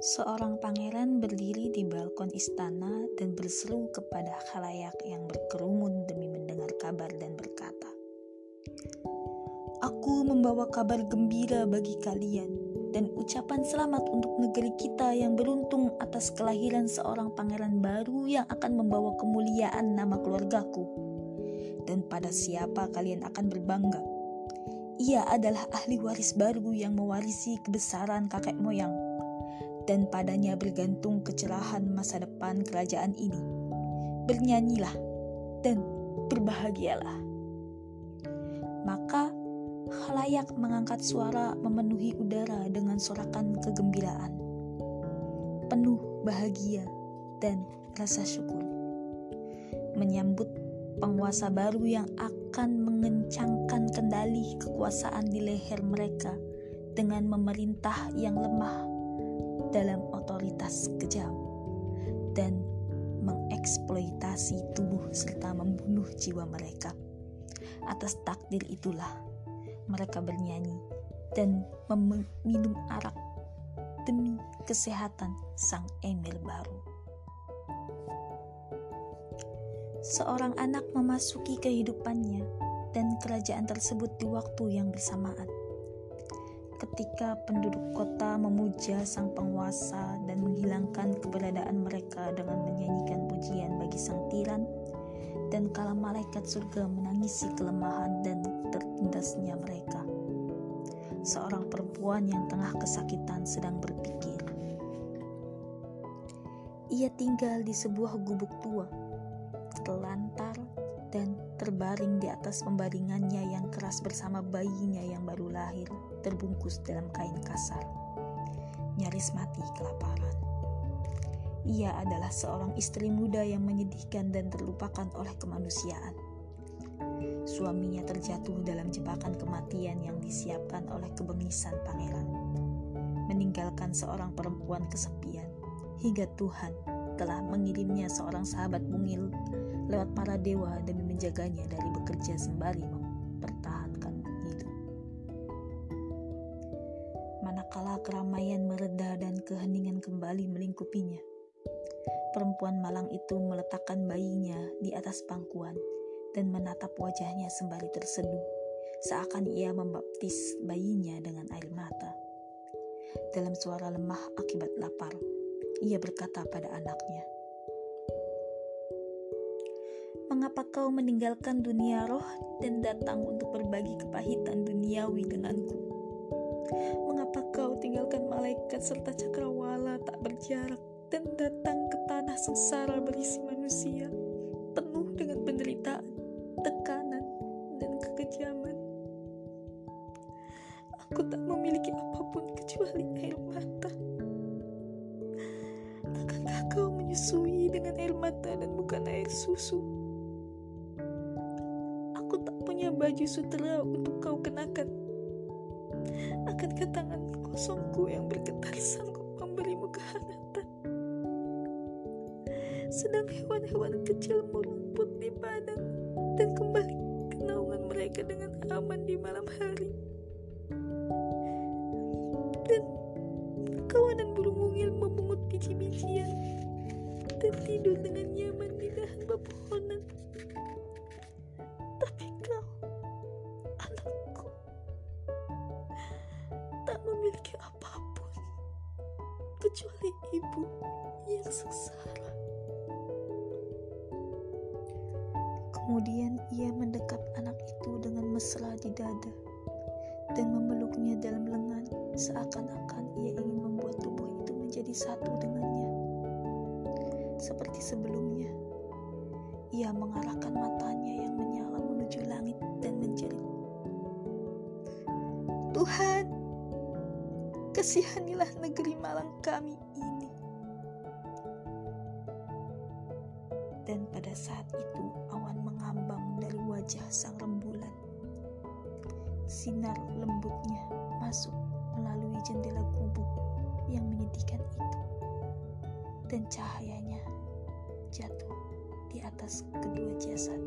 Seorang pangeran berdiri di balkon istana dan berseru kepada khalayak yang berkerumun demi mendengar kabar dan berkata, Aku membawa kabar gembira bagi kalian dan ucapan selamat untuk negeri kita yang beruntung atas kelahiran seorang pangeran baru yang akan membawa kemuliaan nama keluargaku. Dan pada siapa kalian akan berbangga? Ia adalah ahli waris baru yang mewarisi kebesaran kakek moyang dan padanya bergantung kecerahan masa depan kerajaan ini. Bernyanyilah dan berbahagialah. Maka halayak mengangkat suara memenuhi udara dengan sorakan kegembiraan, penuh bahagia dan rasa syukur. Menyambut penguasa baru yang akan mengencangkan kendali kekuasaan di leher mereka dengan memerintah yang lemah dalam otoritas kejam dan mengeksploitasi tubuh serta membunuh jiwa mereka. Atas takdir itulah mereka bernyanyi dan meminum arak demi kesehatan sang emir baru. Seorang anak memasuki kehidupannya dan kerajaan tersebut di waktu yang bersamaan ketika penduduk kota memuja sang penguasa dan menghilangkan keberadaan mereka dengan menyanyikan pujian bagi sang tiran, dan kala malaikat surga menangisi kelemahan dan tertindasnya mereka. Seorang perempuan yang tengah kesakitan sedang berpikir. Ia tinggal di sebuah gubuk tua, telantar dan terbaring di atas pembaringannya yang keras bersama bayinya yang baru lahir, terbungkus dalam kain kasar. Nyaris mati kelaparan. Ia adalah seorang istri muda yang menyedihkan dan terlupakan oleh kemanusiaan. Suaminya terjatuh dalam jebakan kematian yang disiapkan oleh kebengisan pangeran. Meninggalkan seorang perempuan kesepian, hingga Tuhan telah mengirimnya seorang sahabat mungil lewat para dewa demi menjaganya dari bekerja sembari mempertahankan hidup. Manakala keramaian mereda dan keheningan kembali melingkupinya, perempuan malang itu meletakkan bayinya di atas pangkuan dan menatap wajahnya sembari terseduh, seakan ia membaptis bayinya dengan air mata. Dalam suara lemah akibat lapar, ia berkata pada anaknya, mengapa kau meninggalkan dunia roh dan datang untuk berbagi kepahitan duniawi denganku? Mengapa kau tinggalkan malaikat serta cakrawala tak berjarak dan datang ke tanah sengsara berisi manusia, penuh dengan penderitaan, tekanan, dan kekejaman? Aku tak memiliki apa pun kecuali air mata. Akankah kau menyusui dengan air mata dan bukan air susu? Baju sutera untuk kau kenakan. Akankah tangan kosongku yang bergetar sanggup memberimu kehangatan? Sedang hewan-hewan kecil merumput di padang dan kembali ke naungan mereka dengan aman di malam hari. Dan kawanan burung mungil memungut biji-bijian dan tidur dengan nyaman di dahan pepohonan. Kecuali ibu yang sengsara. Kemudian ia mendekap anak itu dengan mesra di dada dan memeluknya dalam lengan seakan-akan ia ingin membuat tubuh itu menjadi satu dengannya. Seperti sebelumnya, ia mengarahkan matanya yang menyala menuju langit dan menjerit. Tuhan, kasihanilah negeri Malang kami ini. Dan pada saat itu awan mengambang dari wajah sang rembulan. Sinar lembutnya masuk melalui jendela gubuk yang menyedihkan itu. Dan cahayanya jatuh di atas kedua jasad